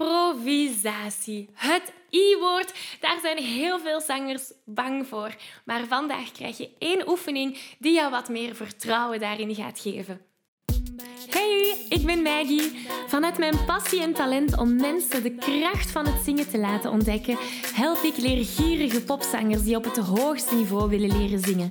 Improvisatie. Het I-woord, daar zijn heel veel zangers bang voor. Maar vandaag krijg je één oefening die jou wat meer vertrouwen daarin gaat geven. Hey, ik ben Maggie. Vanuit mijn passie en talent om mensen de kracht van het zingen te laten ontdekken, help ik leergierige popzangers die op het hoogste niveau willen leren zingen.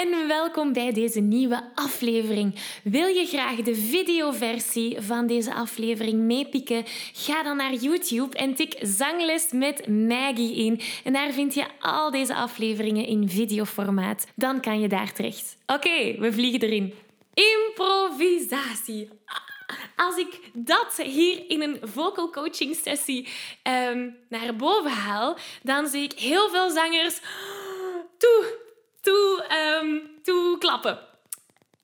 en welkom bij deze nieuwe aflevering. Wil je graag de videoversie van deze aflevering meepikken? Ga dan naar YouTube en tik Zangles met Maggie in. En daar vind je al deze afleveringen in videoformaat. Dan kan je daar terecht. Oké, we vliegen erin. Improvisatie als ik dat hier in een vocal coaching sessie um, naar boven haal, dan zie ik heel veel zangers toe, toe, um, toe klappen.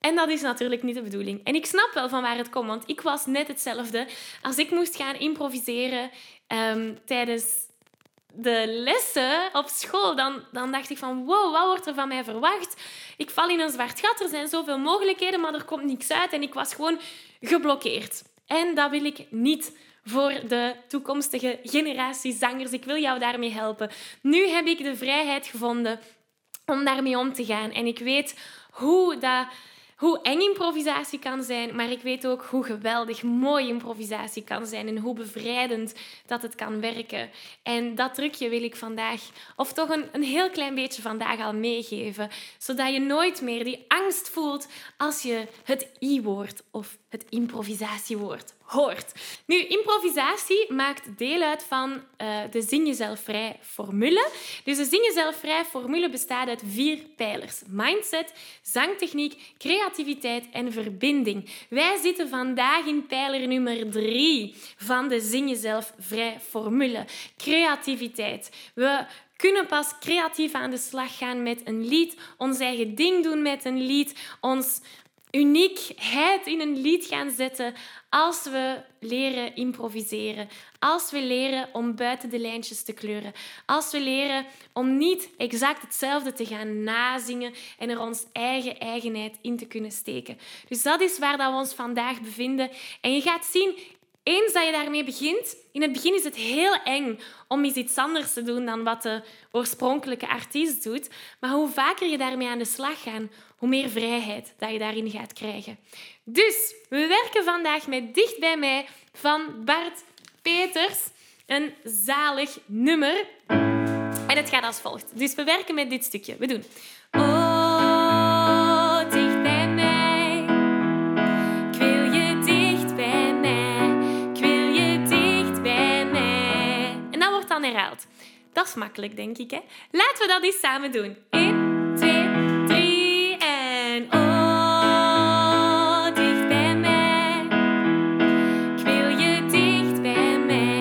En dat is natuurlijk niet de bedoeling. En ik snap wel van waar het komt, want ik was net hetzelfde. Als ik moest gaan improviseren um, tijdens de lessen op school, dan, dan dacht ik van wow, wat wordt er van mij verwacht? Ik val in een zwart gat, er zijn zoveel mogelijkheden, maar er komt niks uit. En ik was gewoon geblokkeerd. En dat wil ik niet voor de toekomstige generatie zangers. Ik wil jou daarmee helpen. Nu heb ik de vrijheid gevonden om daarmee om te gaan. En ik weet hoe dat hoe eng improvisatie kan zijn, maar ik weet ook hoe geweldig mooi improvisatie kan zijn en hoe bevrijdend dat het kan werken. En dat trucje wil ik vandaag, of toch een, een heel klein beetje vandaag al meegeven, zodat je nooit meer die angst voelt als je het i-woord of het improvisatiewoord hoort. Nu, improvisatie maakt deel uit van uh, de Zing Jezelf Vrij formule. Dus de Zing Jezelf Vrij formule bestaat uit vier pijlers. Mindset, zangtechniek, creativiteit en verbinding. Wij zitten vandaag in pijler nummer drie van de Zing Jezelf Vrij formule. Creativiteit. We kunnen pas creatief aan de slag gaan met een lied, ons eigen ding doen met een lied, ons uniekheid in een lied gaan zetten als we leren improviseren, als we leren om buiten de lijntjes te kleuren, als we leren om niet exact hetzelfde te gaan nazingen en er ons eigen eigenheid in te kunnen steken. Dus dat is waar dat we ons vandaag bevinden. En je gaat zien, eens dat je daarmee begint, in het begin is het heel eng om iets anders te doen dan wat de oorspronkelijke artiest doet. Maar hoe vaker je daarmee aan de slag gaat, hoe meer vrijheid dat je daarin gaat krijgen. Dus we werken vandaag met Dicht bij mij van Bart Peters. Een zalig nummer. En het gaat als volgt. Dus we werken met dit stukje. We doen. Dat is makkelijk, denk ik. Hè? Laten we dat eens samen doen. 1, 2, 3 en oh, dicht bij mij. Ik wil je dicht bij mij.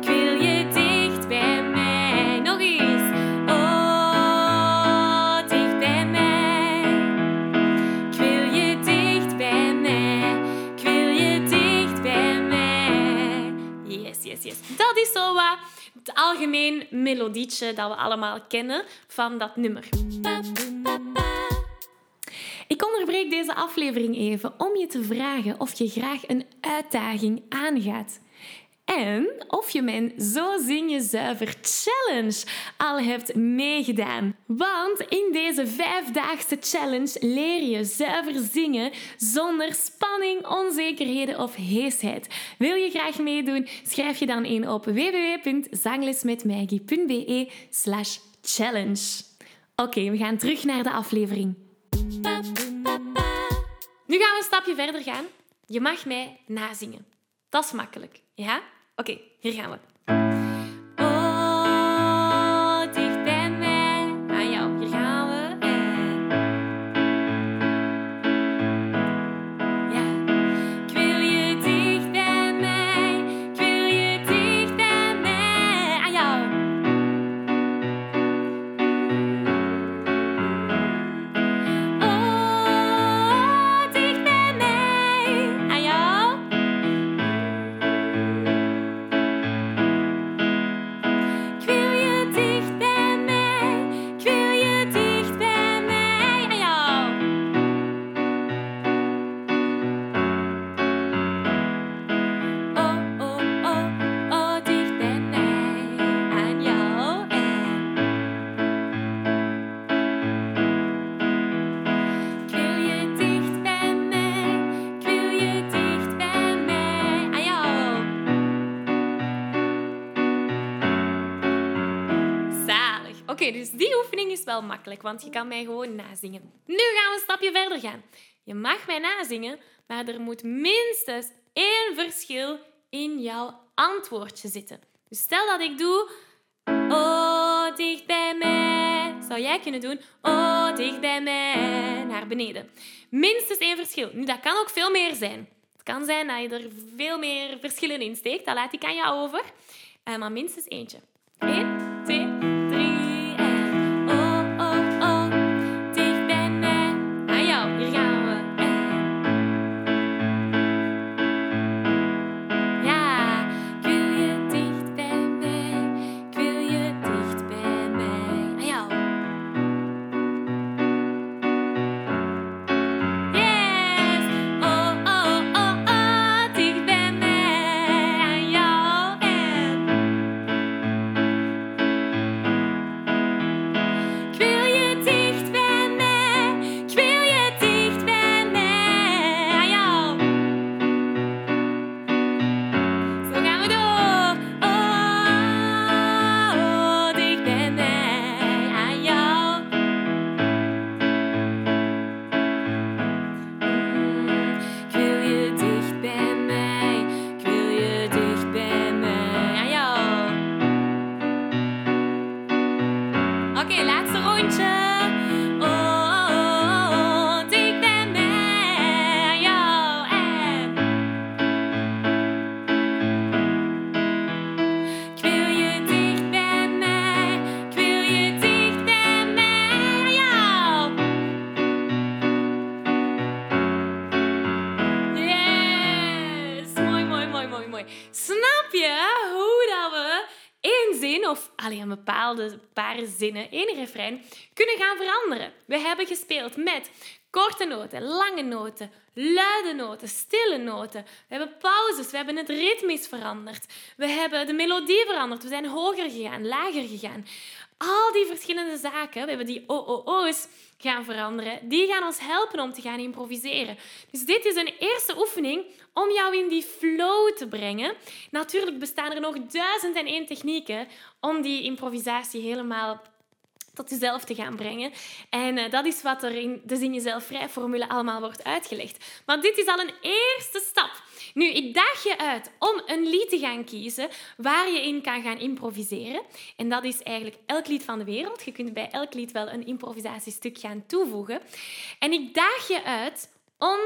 Ik wil je dicht bij mij. Nog eens. Oh, dicht bij mij. Ik wil je dicht bij mij. Ik wil je dicht bij mij. Yes, yes, yes. Dat is zo wat het algemeen melodietje dat we allemaal kennen van dat nummer. Ik onderbreek deze aflevering even om je te vragen of je graag een uitdaging aangaat. En of je mijn Zo Zing Je Zuiver Challenge al hebt meegedaan. Want in deze vijfdaagse challenge leer je zuiver zingen zonder spanning, onzekerheden of heesheid. Wil je graag meedoen? Schrijf je dan in op www.zanglesmetmaggie.be slash challenge. Oké, we gaan terug naar de aflevering. Nu gaan we een stapje verder gaan. Je mag mij nazingen. Dat is makkelijk, ja? Oké, hier gaan we. Dus die oefening is wel makkelijk, want je kan mij gewoon nazingen. Nu gaan we een stapje verder gaan. Je mag mij nazingen, maar er moet minstens één verschil in jouw antwoordje zitten. Dus stel dat ik doe... Oh, dicht bij mij. Zou jij kunnen doen... Oh, dicht bij mij. Naar beneden. Minstens één verschil. Nu, dat kan ook veel meer zijn. Het kan zijn dat je er veel meer verschillen in steekt. Dat laat ik aan jou over. Uh, maar minstens eentje. Eén, of alleen een bepaalde paar zinnen, één refrein, kunnen gaan veranderen. We hebben gespeeld met korte noten, lange noten, luide noten, stille noten. We hebben pauzes, we hebben het ritmisch veranderd. We hebben de melodie veranderd, we zijn hoger gegaan, lager gegaan. Al die verschillende zaken, we hebben die OOO's gaan veranderen, die gaan ons helpen om te gaan improviseren. Dus dit is een eerste oefening om jou in die flow te brengen. Natuurlijk bestaan er nog duizend en één technieken om die improvisatie helemaal tot jezelf te gaan brengen. En uh, dat is wat er in de Zin Jezelf Vrij formule allemaal wordt uitgelegd. Maar dit is al een eerste stap. Nu, ik daag je uit om een lied te gaan kiezen waar je in kan gaan improviseren. En dat is eigenlijk elk lied van de wereld. Je kunt bij elk lied wel een improvisatiestuk gaan toevoegen. En ik daag je uit om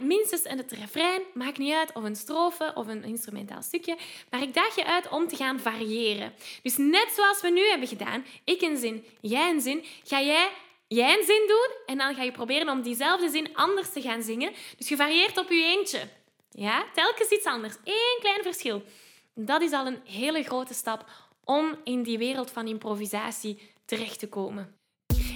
minstens in het refrein, maakt niet uit, of een strofe of een instrumentaal stukje. Maar ik daag je uit om te gaan variëren. Dus net zoals we nu hebben gedaan, ik een zin, jij een zin, ga jij jij een zin doen en dan ga je proberen om diezelfde zin anders te gaan zingen. Dus je varieert op je eentje. Ja, telkens iets anders. Eén klein verschil. Dat is al een hele grote stap om in die wereld van improvisatie terecht te komen.